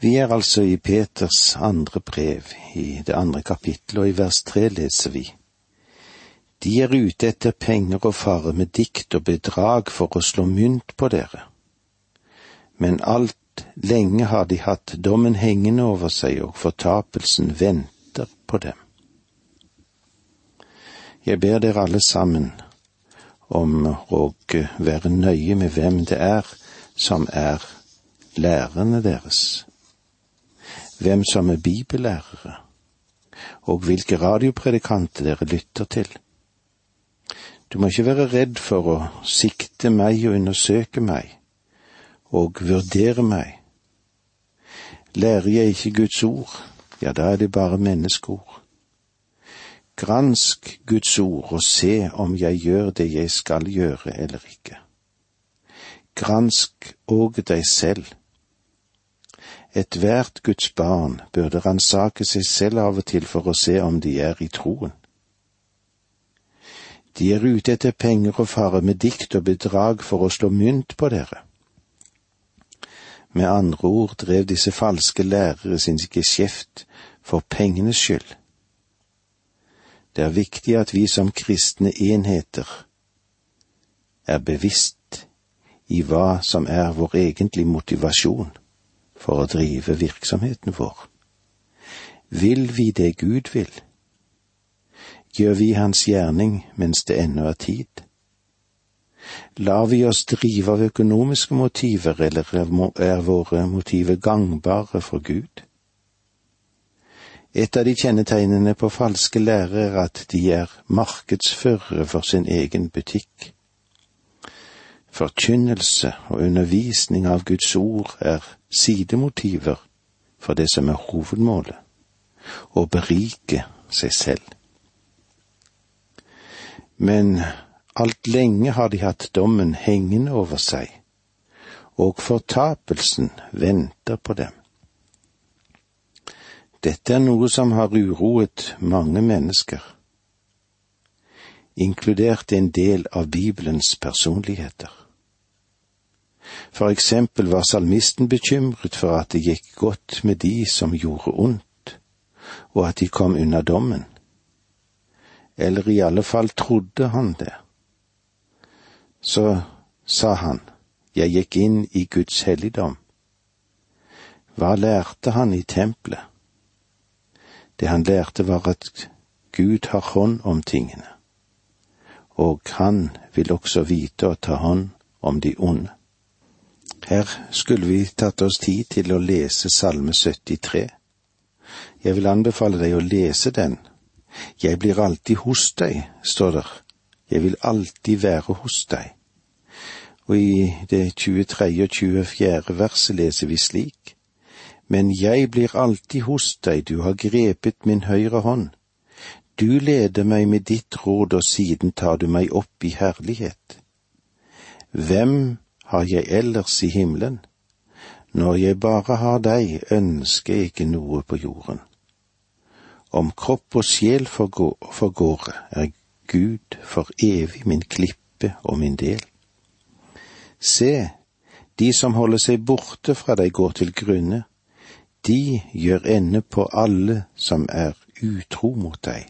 Vi er altså i Peters andre brev, i det andre kapittelet, og i vers tre leser vi. De er ute etter penger og fare med dikt og bedrag for å slå mynt på dere. Men alt lenge har de hatt dommen hengende over seg, og fortapelsen venter på dem. Jeg ber dere alle sammen om å være nøye med hvem det er som er lærerne deres hvem som er bibellærere, og hvilke radiopredikanter dere lytter til. Du må ikke være redd for å sikte meg og undersøke meg, og vurdere meg. Lærer jeg ikke Guds ord, ja, da er det bare menneskeord. Gransk Guds ord og se om jeg gjør det jeg skal gjøre eller ikke. Gransk òg deg selv Ethvert Guds barn burde ransake seg selv av og til for å se om de er i troen. De er ute etter penger og fare med dikt og bedrag for å slå mynt på dere. Med andre ord drev disse falske lærere sin geskjeft for pengenes skyld. Det er viktig at vi som kristne enheter er bevisst i hva som er vår egentlige motivasjon for å drive virksomheten vår. Vil vi det Gud vil? Gjør vi Hans gjerning mens det ennå er tid? Lar vi oss drive av økonomiske motiver, eller er våre motiver gangbare for Gud? Et av de kjennetegnene på falske lærere er at de er markedsførere for sin egen butikk. Forkynnelse og undervisning av Guds ord er sidemotiver for det som er hovedmålet, å berike seg selv. Men alt lenge har de hatt dommen hengende over seg, og fortapelsen venter på dem. Dette er noe som har uroet mange mennesker, inkludert en del av Bibelens personligheter. For eksempel var salmisten bekymret for at det gikk godt med de som gjorde ondt, og at de kom unna dommen. Eller i alle fall trodde han det. Så sa han, jeg gikk inn i Guds helligdom. Hva lærte han i tempelet? Det han lærte var at Gud har hånd om tingene, og han vil også vite å ta hånd om de onde. Her skulle vi tatt oss tid til å lese Salme 73. Jeg vil anbefale deg å lese den. Jeg blir alltid hos deg, står der. Jeg vil alltid være hos deg. Og i det 23. og 24. verset leser vi slik. Men jeg blir alltid hos deg, du har grepet min høyre hånd. Du leder meg med ditt råd, og siden tar du meg opp i herlighet. Hvem har jeg ellers i himmelen? Når jeg bare har deg, ønsker jeg ikke noe på jorden. Om kropp og sjel forgår, er Gud for evig min klippe og min del. Se, de som holder seg borte fra deg går til grunne, de gjør ende på alle som er utro mot deg.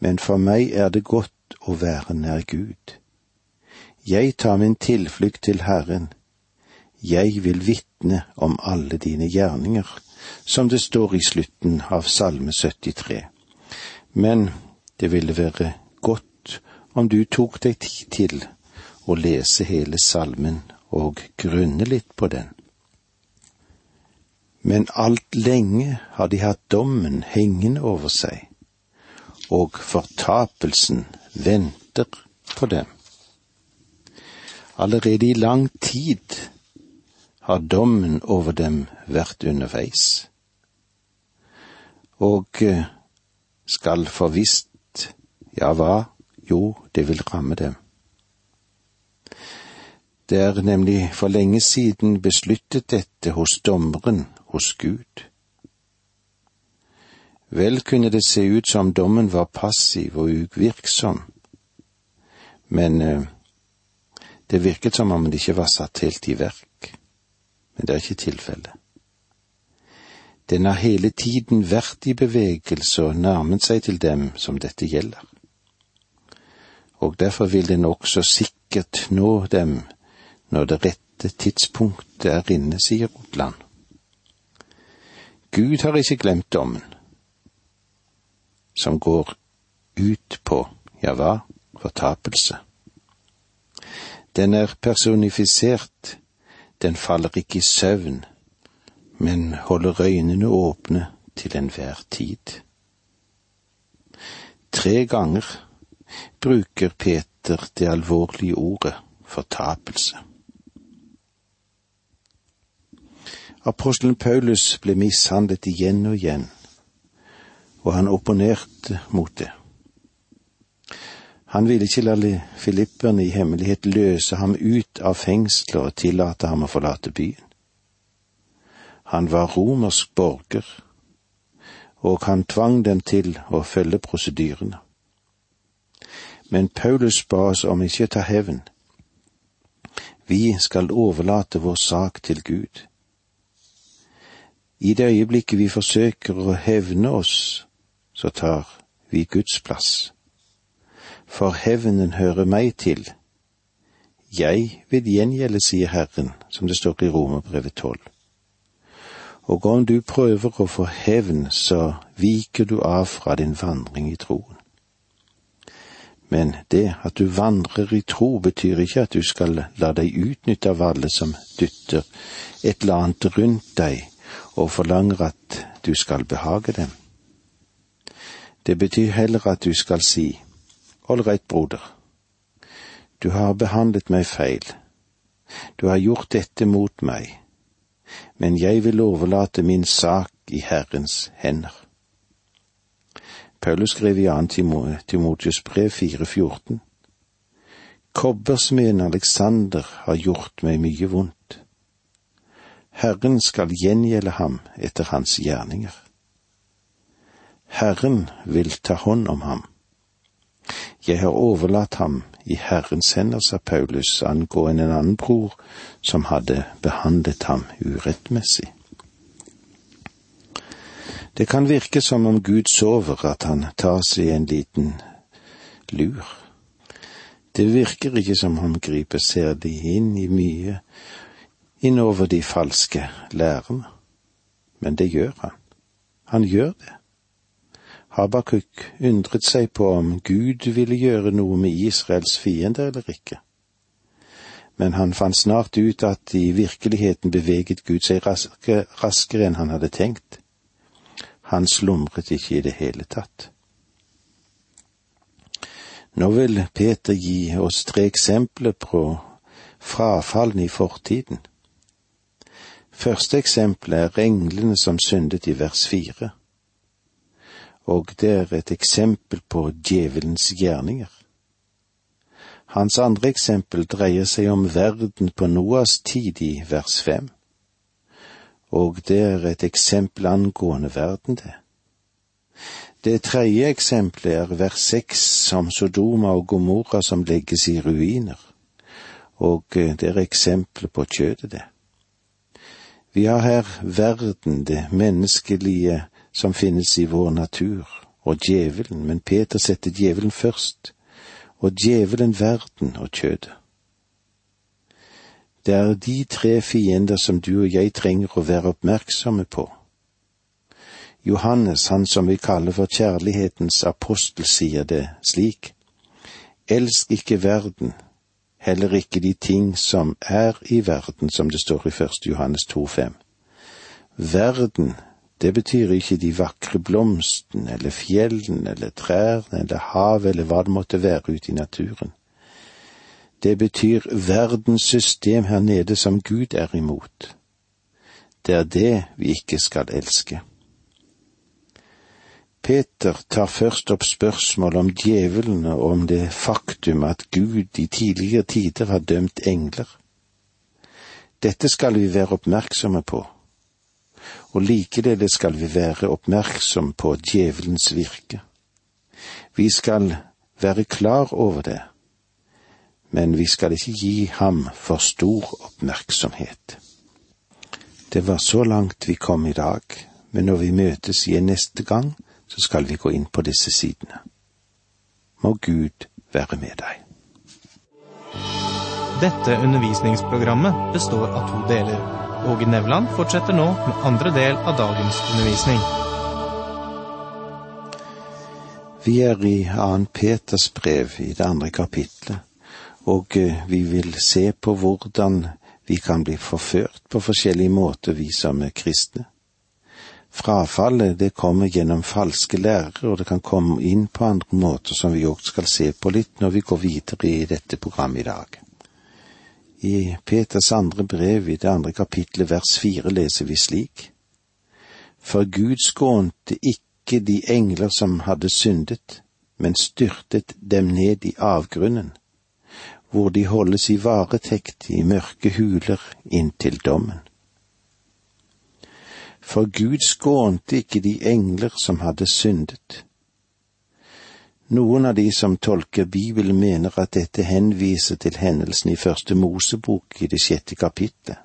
Men for meg er det godt å være nær Gud. Jeg tar min tilflukt til Herren. Jeg vil vitne om alle dine gjerninger, som det står i slutten av Salme 73. Men det ville være godt om du tok deg tid til å lese hele salmen og grunne litt på den. Men alt lenge har de hatt dommen hengende over seg, og fortapelsen venter på dem. Allerede i lang tid har dommen over dem vært underveis, og eh, skal forvisst, ja hva, jo, det vil ramme dem. Det er nemlig for lenge siden besluttet dette hos dommeren, hos Gud. Vel kunne det se ut som dommen var passiv og uvirksom, men eh, det virket som om det ikke var satt helt i verk, men det er ikke tilfellet. Den har hele tiden vært i bevegelse og nærmet seg til dem som dette gjelder. Og derfor vil den også sikkert nå dem når det rette tidspunktet er inne, sier Rotland. Gud har ikke glemt dommen, som går ut på, ja hva, fortapelse. Den er personifisert, den faller ikke i søvn, men holder øynene åpne til enhver tid. Tre ganger bruker Peter det alvorlige ordet fortapelse. Apostelen Paulus ble mishandlet igjen og igjen, og han opponerte mot det. Han ville ikke la filipperne i hemmelighet løse ham ut av fengselet og tillate ham å forlate byen. Han var romersk borger, og han tvang dem til å følge prosedyrene. Men Paulus ba oss om ikke å ta hevn. Vi skal overlate vår sak til Gud. I det øyeblikket vi forsøker å hevne oss, så tar vi Guds plass for hevnen hører meg til. Jeg vil gjengjelde, sier Herren, som det står i Romerbrevet tolv. Og om du prøver å få hevn, så viker du av fra din vandring i troen. Men det at du vandrer i tro, betyr ikke at du skal la deg utnytte av alle som dytter et eller annet rundt deg og forlanger at du skal behage dem. Det betyr heller at du skal si, Ålreit, broder. Du har behandlet meg feil. Du har gjort dette mot meg, men jeg vil overlate min sak i Herrens hender. Paulus skrev i 2. Timotius brev 4,14. Kobbersmeden Alexander har gjort meg mye vondt. Herren skal gjengjelde ham etter hans gjerninger. Herren vil ta hånd om ham. Jeg har overlatt ham i Herrens hender, sa Paulus angående en annen bror som hadde behandlet ham urettmessig. Det kan virke som om Gud sover, at han tar seg en liten lur. Det virker ikke som om han griper særlig inn i mye innover de falske lærerne, men det gjør han. Han gjør det. Habakuk undret seg på om Gud ville gjøre noe med Israels fiender eller ikke. Men han fant snart ut at i virkeligheten beveget Gud seg raske, raskere enn han hadde tenkt. Han slumret ikke i det hele tatt. Nå vil Peter gi oss tre eksempler på frafallene i fortiden. Første eksempel er englene som syndet i vers fire og det er et eksempel på djevelens gjerninger. Hans andre eksempel dreier seg om verden på Noas tid i vers fem, og det er et eksempel angående verden, det. Det tredje eksempelet er vers seks om Sodoma og Gomorra som legges i ruiner, og det er eksempelet på kjødet, det. Vi har her verden, det menneskelige som finnes i vår natur, og djevelen, men Peter setter djevelen først, og djevelen verden og kjødet. Det er de tre fiender som du og jeg trenger å være oppmerksomme på. Johannes, han som vi kaller for kjærlighetens apostel, sier det slik. Elsk ikke verden, heller ikke de ting som er i verden, som det står i første Johannes 2,5. Verden det betyr ikke de vakre blomstene eller fjellene eller trærne eller havet eller hva det måtte være ute i naturen. Det betyr verdens system her nede som Gud er imot. Det er det vi ikke skal elske. Peter tar først opp spørsmål om djevelene og om det faktum at Gud i tidligere tider har dømt engler. Dette skal vi være oppmerksomme på og likeledes skal vi være oppmerksom på djevelens virke. Vi skal være klar over det, men vi skal ikke gi ham for stor oppmerksomhet. Det var så langt vi kom i dag, men når vi møtes igjen neste gang, så skal vi gå inn på disse sidene. Må Gud være med deg. Dette undervisningsprogrammet består av to deler. Åge Nevland fortsetter nå med andre del av dagens undervisning. Vi er i 2. Peters brev i det andre kapitlet, og eh, vi vil se på hvordan vi kan bli forført på forskjellige måter, vi som er kristne. Frafallet det kommer gjennom falske lærere, og det kan komme inn på andre måter som vi òg skal se på litt når vi går videre i dette programmet i dag. I Peters andre brev i det andre kapitlet vers fire leser vi slik. For Gud skånte ikke de engler som hadde syndet, men styrtet dem ned i avgrunnen, hvor de holdes i varetekt i mørke huler inntil dommen for Gud skånte ikke de engler som hadde syndet. Noen av de som tolker Bibelen, mener at dette henviser til hendelsen i første Mosebok i det sjette kapitlet.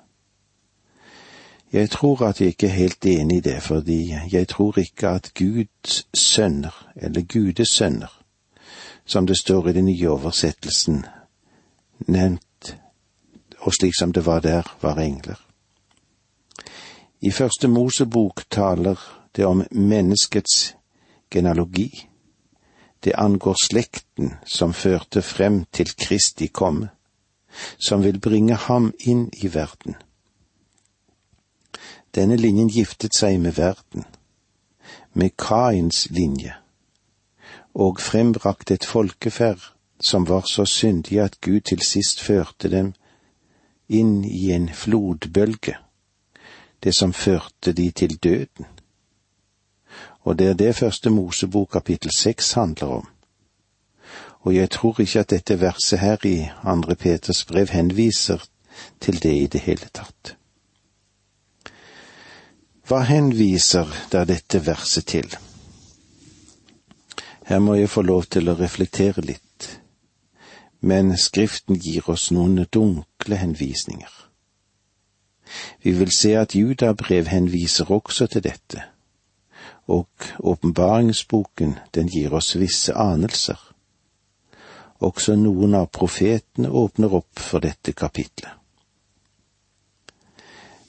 Jeg tror at jeg ikke er helt enig i det, fordi jeg tror ikke at Guds sønner, eller Gudes sønner, som det står i den nye oversettelsen, nevnt, og slik som det var der, var engler. I første Mosebok taler det om menneskets genealogi. Det angår slekten som førte frem til Kristi komme, som vil bringe ham inn i verden. Denne linjen giftet seg med verden, med Kains linje, og frembrakte et folkeferd som var så syndig at Gud til sist førte dem inn i en flodbølge det som førte de til døden. Og det er det første Mosebok kapittel seks handler om. Og jeg tror ikke at dette verset her i andre Peters brev henviser til det i det hele tatt. Hva henviser da dette verset til? Her må jeg få lov til å reflektere litt, men Skriften gir oss noen dunkle henvisninger. Vi vil se at Judabrev henviser også til dette, og åpenbaringsboken den gir oss visse anelser. Også noen av profetene åpner opp for dette kapitlet.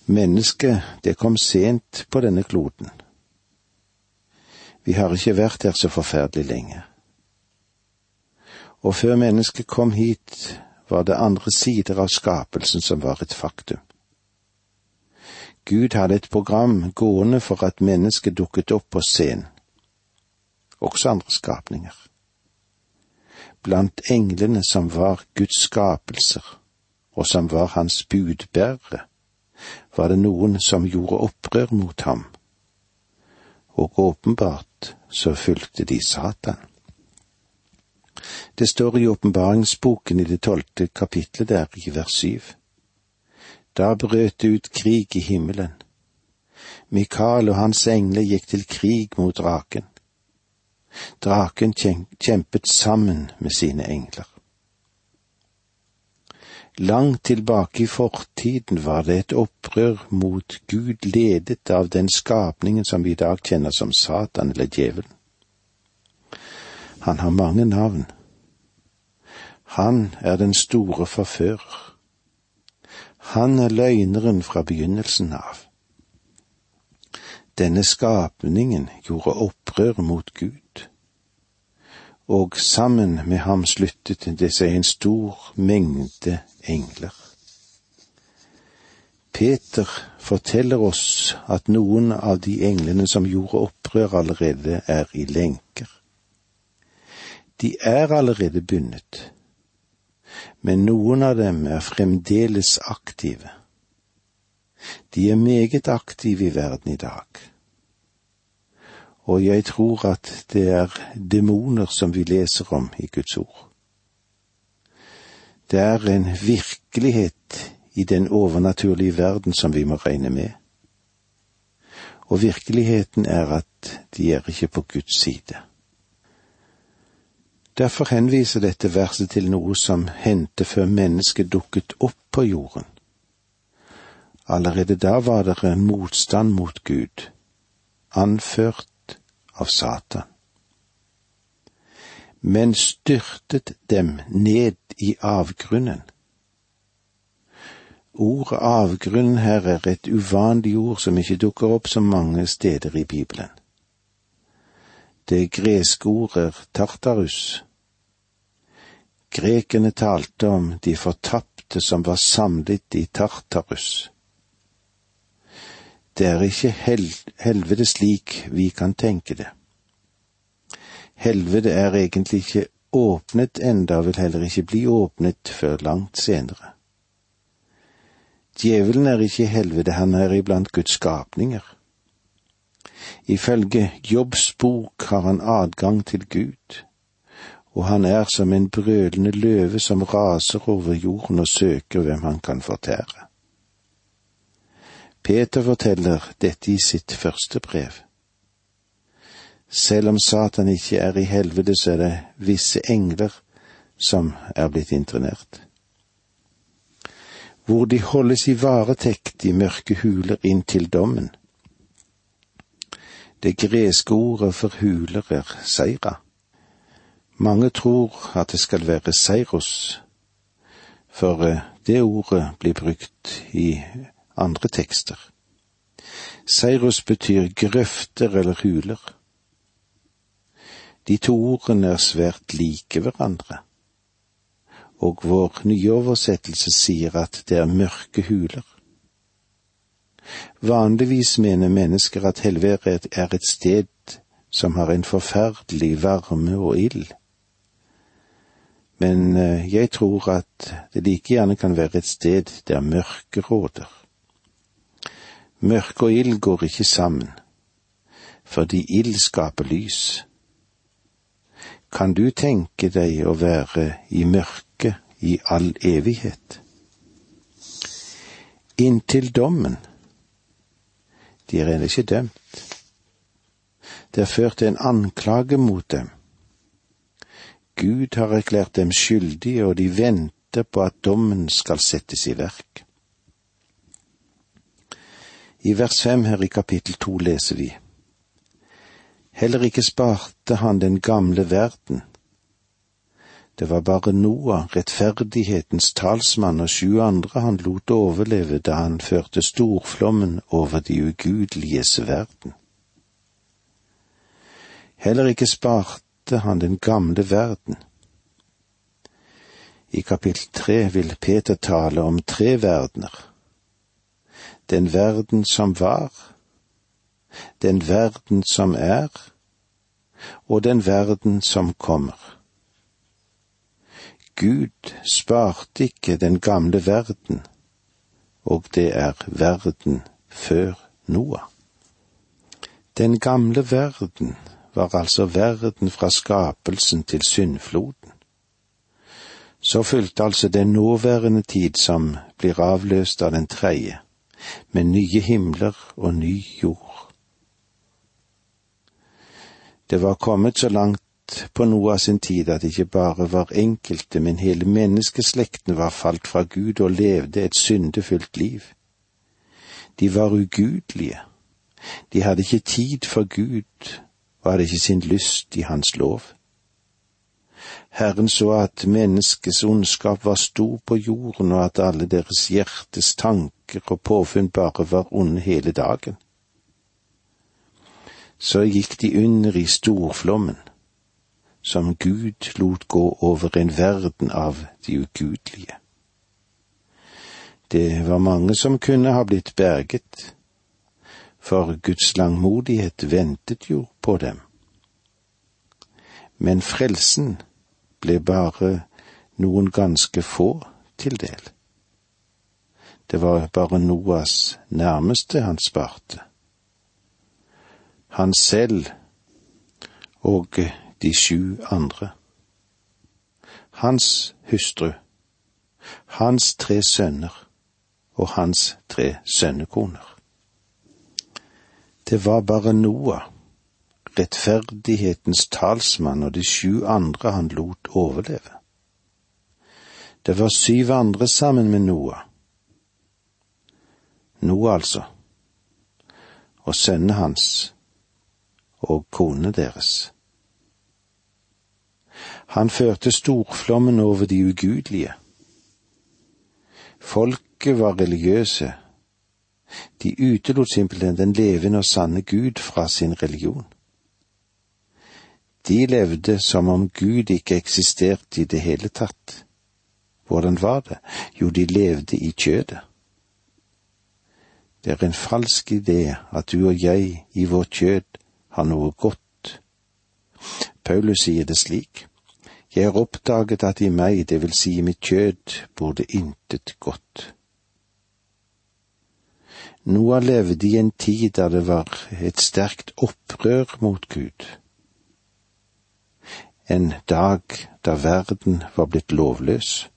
Mennesket, det kom sent på denne kloden. Vi har ikke vært her så forferdelig lenge. Og før mennesket kom hit, var det andre sider av skapelsen som var et faktum. Gud hadde et program gående for at mennesket dukket opp på scenen. Også andre skapninger. Blant englene som var Guds skapelser, og som var hans budbærere, var det noen som gjorde opprør mot ham, og åpenbart så fulgte de Satan. Det står i åpenbaringsboken i det tolvte kapitlet der i vers syv. Da brøt det ut krig i himmelen. Mikael og hans engler gikk til krig mot draken. Draken kjempet sammen med sine engler. Langt tilbake i fortiden var det et opprør mot Gud ledet av den skapningen som vi i dag kjenner som Satan eller djevelen. Han har mange navn. Han er den store forfører. Han er løgneren fra begynnelsen av. Denne skapningen gjorde opprør mot Gud, og sammen med ham sluttet det seg en stor mengde engler. Peter forteller oss at noen av de englene som gjorde opprør, allerede er i lenker. De er allerede bundet men noen av dem er fremdeles aktive. De er meget aktive i verden i dag. Og jeg tror at det er demoner som vi leser om i Guds ord. Det er en virkelighet i den overnaturlige verden som vi må regne med. Og virkeligheten er at de er ikke på Guds side. Derfor henviser dette verset til noe som hendte før mennesket dukket opp på jorden. Allerede da var det en motstand mot Gud, anført av Satan. Men styrtet dem ned i avgrunnen. Ordet avgrunn her er et uvanlig ord som ikke dukker opp så mange steder i Bibelen. Det greske ordet tartarus. Grekerne talte om de fortapte som var samlet i Tartarus. Det er ikke hel helvete slik vi kan tenke det. Helvete er egentlig ikke åpnet enda, og vil heller ikke bli åpnet før langt senere. Djevelen er ikke i helvete, han er iblant Guds skapninger. Ifølge Jobbs bok har han adgang til Gud, og han er som en brølende løve som raser over jorden og søker hvem han kan fortære. Peter forteller dette i sitt første brev. Selv om Satan ikke er i helvete, så er det visse engler som er blitt internert. Hvor de holdes i varetekt i mørke huler inntil dommen. Det greske ordet for huler er seira. Mange tror at det skal være seiros, for eh, det ordet blir brukt i andre tekster. Seiros betyr grøfter eller huler. De to ordene er svært like hverandre, og vår nye oversettelse sier at det er mørke huler. Vanligvis mener mennesker at helvete er et sted som har en forferdelig varme og ild. Men eh, jeg tror at det like gjerne kan være et sted der mørke råder. Mørke og ild går ikke sammen, fordi ild skaper lys. Kan du tenke deg å være i mørket i all evighet? Inntil dommen. De er ennå ikke dømt. Det er ført en anklage mot dem. Gud har erklært dem skyldige, og de venter på at dommen skal settes i verk. I vers fem her i kapittel to leser vi. Heller ikke sparte han den gamle verden. Det var bare Noah, rettferdighetens talsmann og sju andre han lot overleve da han førte storflommen over de ugudeliges verden. Heller ikke sparte han den gamle verden. I kapittel tre vil Peter tale om tre verdener. Den verden som var, den verden som er, og den verden som kommer. Gud sparte ikke den gamle verden, og det er verden før Noah. Den gamle verden var altså verden fra skapelsen til syndfloden. Så fulgte altså den nåværende tid som blir avløst av den tredje, med nye himler og ny jord. Det var kommet så langt på noe av sin tid at ikke bare var enkelte, men hele menneskeslekten var falt fra Gud og levde et syndefullt liv. De var ugudelige. De hadde ikke tid for Gud og det ikke sin lyst i Hans lov. Herren så at menneskets ondskap var stor på jorden, og at alle deres hjertes tanker og påfunn bare var onde hele dagen. Så gikk de under i storflommen, som Gud lot gå over en verden av de ugudelige. Det var mange som kunne ha blitt berget, for Guds langmodighet ventet jo på dem. Men frelsen ble bare noen ganske få til del. Det var bare Noas nærmeste han sparte. Han selv og de sju andre. Hans hustru, hans tre sønner og hans tre sønnekoner. Det var bare Noah rettferdighetens talsmann og de sju andre han lot overleve. Det var syv andre sammen med Noah. Noah, altså, og sønnene hans, og konene deres. Han førte storflommen over de ugudelige. Folket var religiøse. De utelot simpelthen den levende og sanne Gud fra sin religion. De levde som om Gud ikke eksisterte i det hele tatt. Hvordan var det? Jo, de levde i kjødet. Det er en falsk idé at du og jeg i vårt kjød har noe godt. Paulus sier det slik. Jeg har oppdaget at i meg, det vil si i mitt kjød, bor det intet godt. Noah levde i en tid da det var et sterkt opprør mot Gud. En dag da verden var blitt lovløs.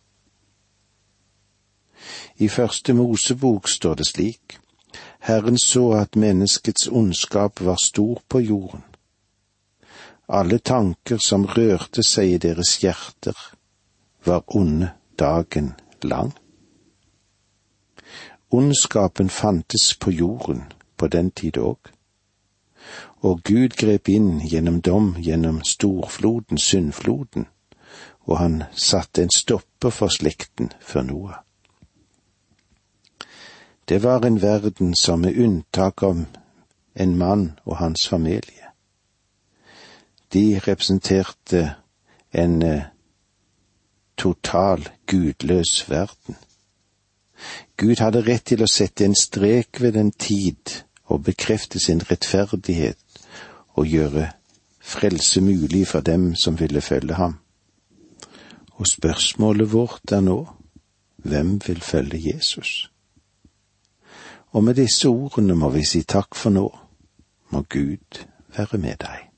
I første Mosebok står det slik, Herren så at menneskets ondskap var stor på jorden alle tanker som rørte seg i deres hjerter, var onde dagen lang. Ondskapen fantes på jorden på den tid òg, og Gud grep inn gjennom dom, gjennom storfloden, syndfloden, og han satte en stopper for slekten før Noah. Det var en verden som med unntak av en mann og hans familie de representerte en eh, total gudløs verden. Gud hadde rett til å sette en strek ved den tid og bekrefte sin rettferdighet og gjøre frelse mulig for dem som ville følge ham. Og spørsmålet vårt er nå, hvem vil følge Jesus? Og med disse ordene må vi si takk for nå. Må Gud være med deg.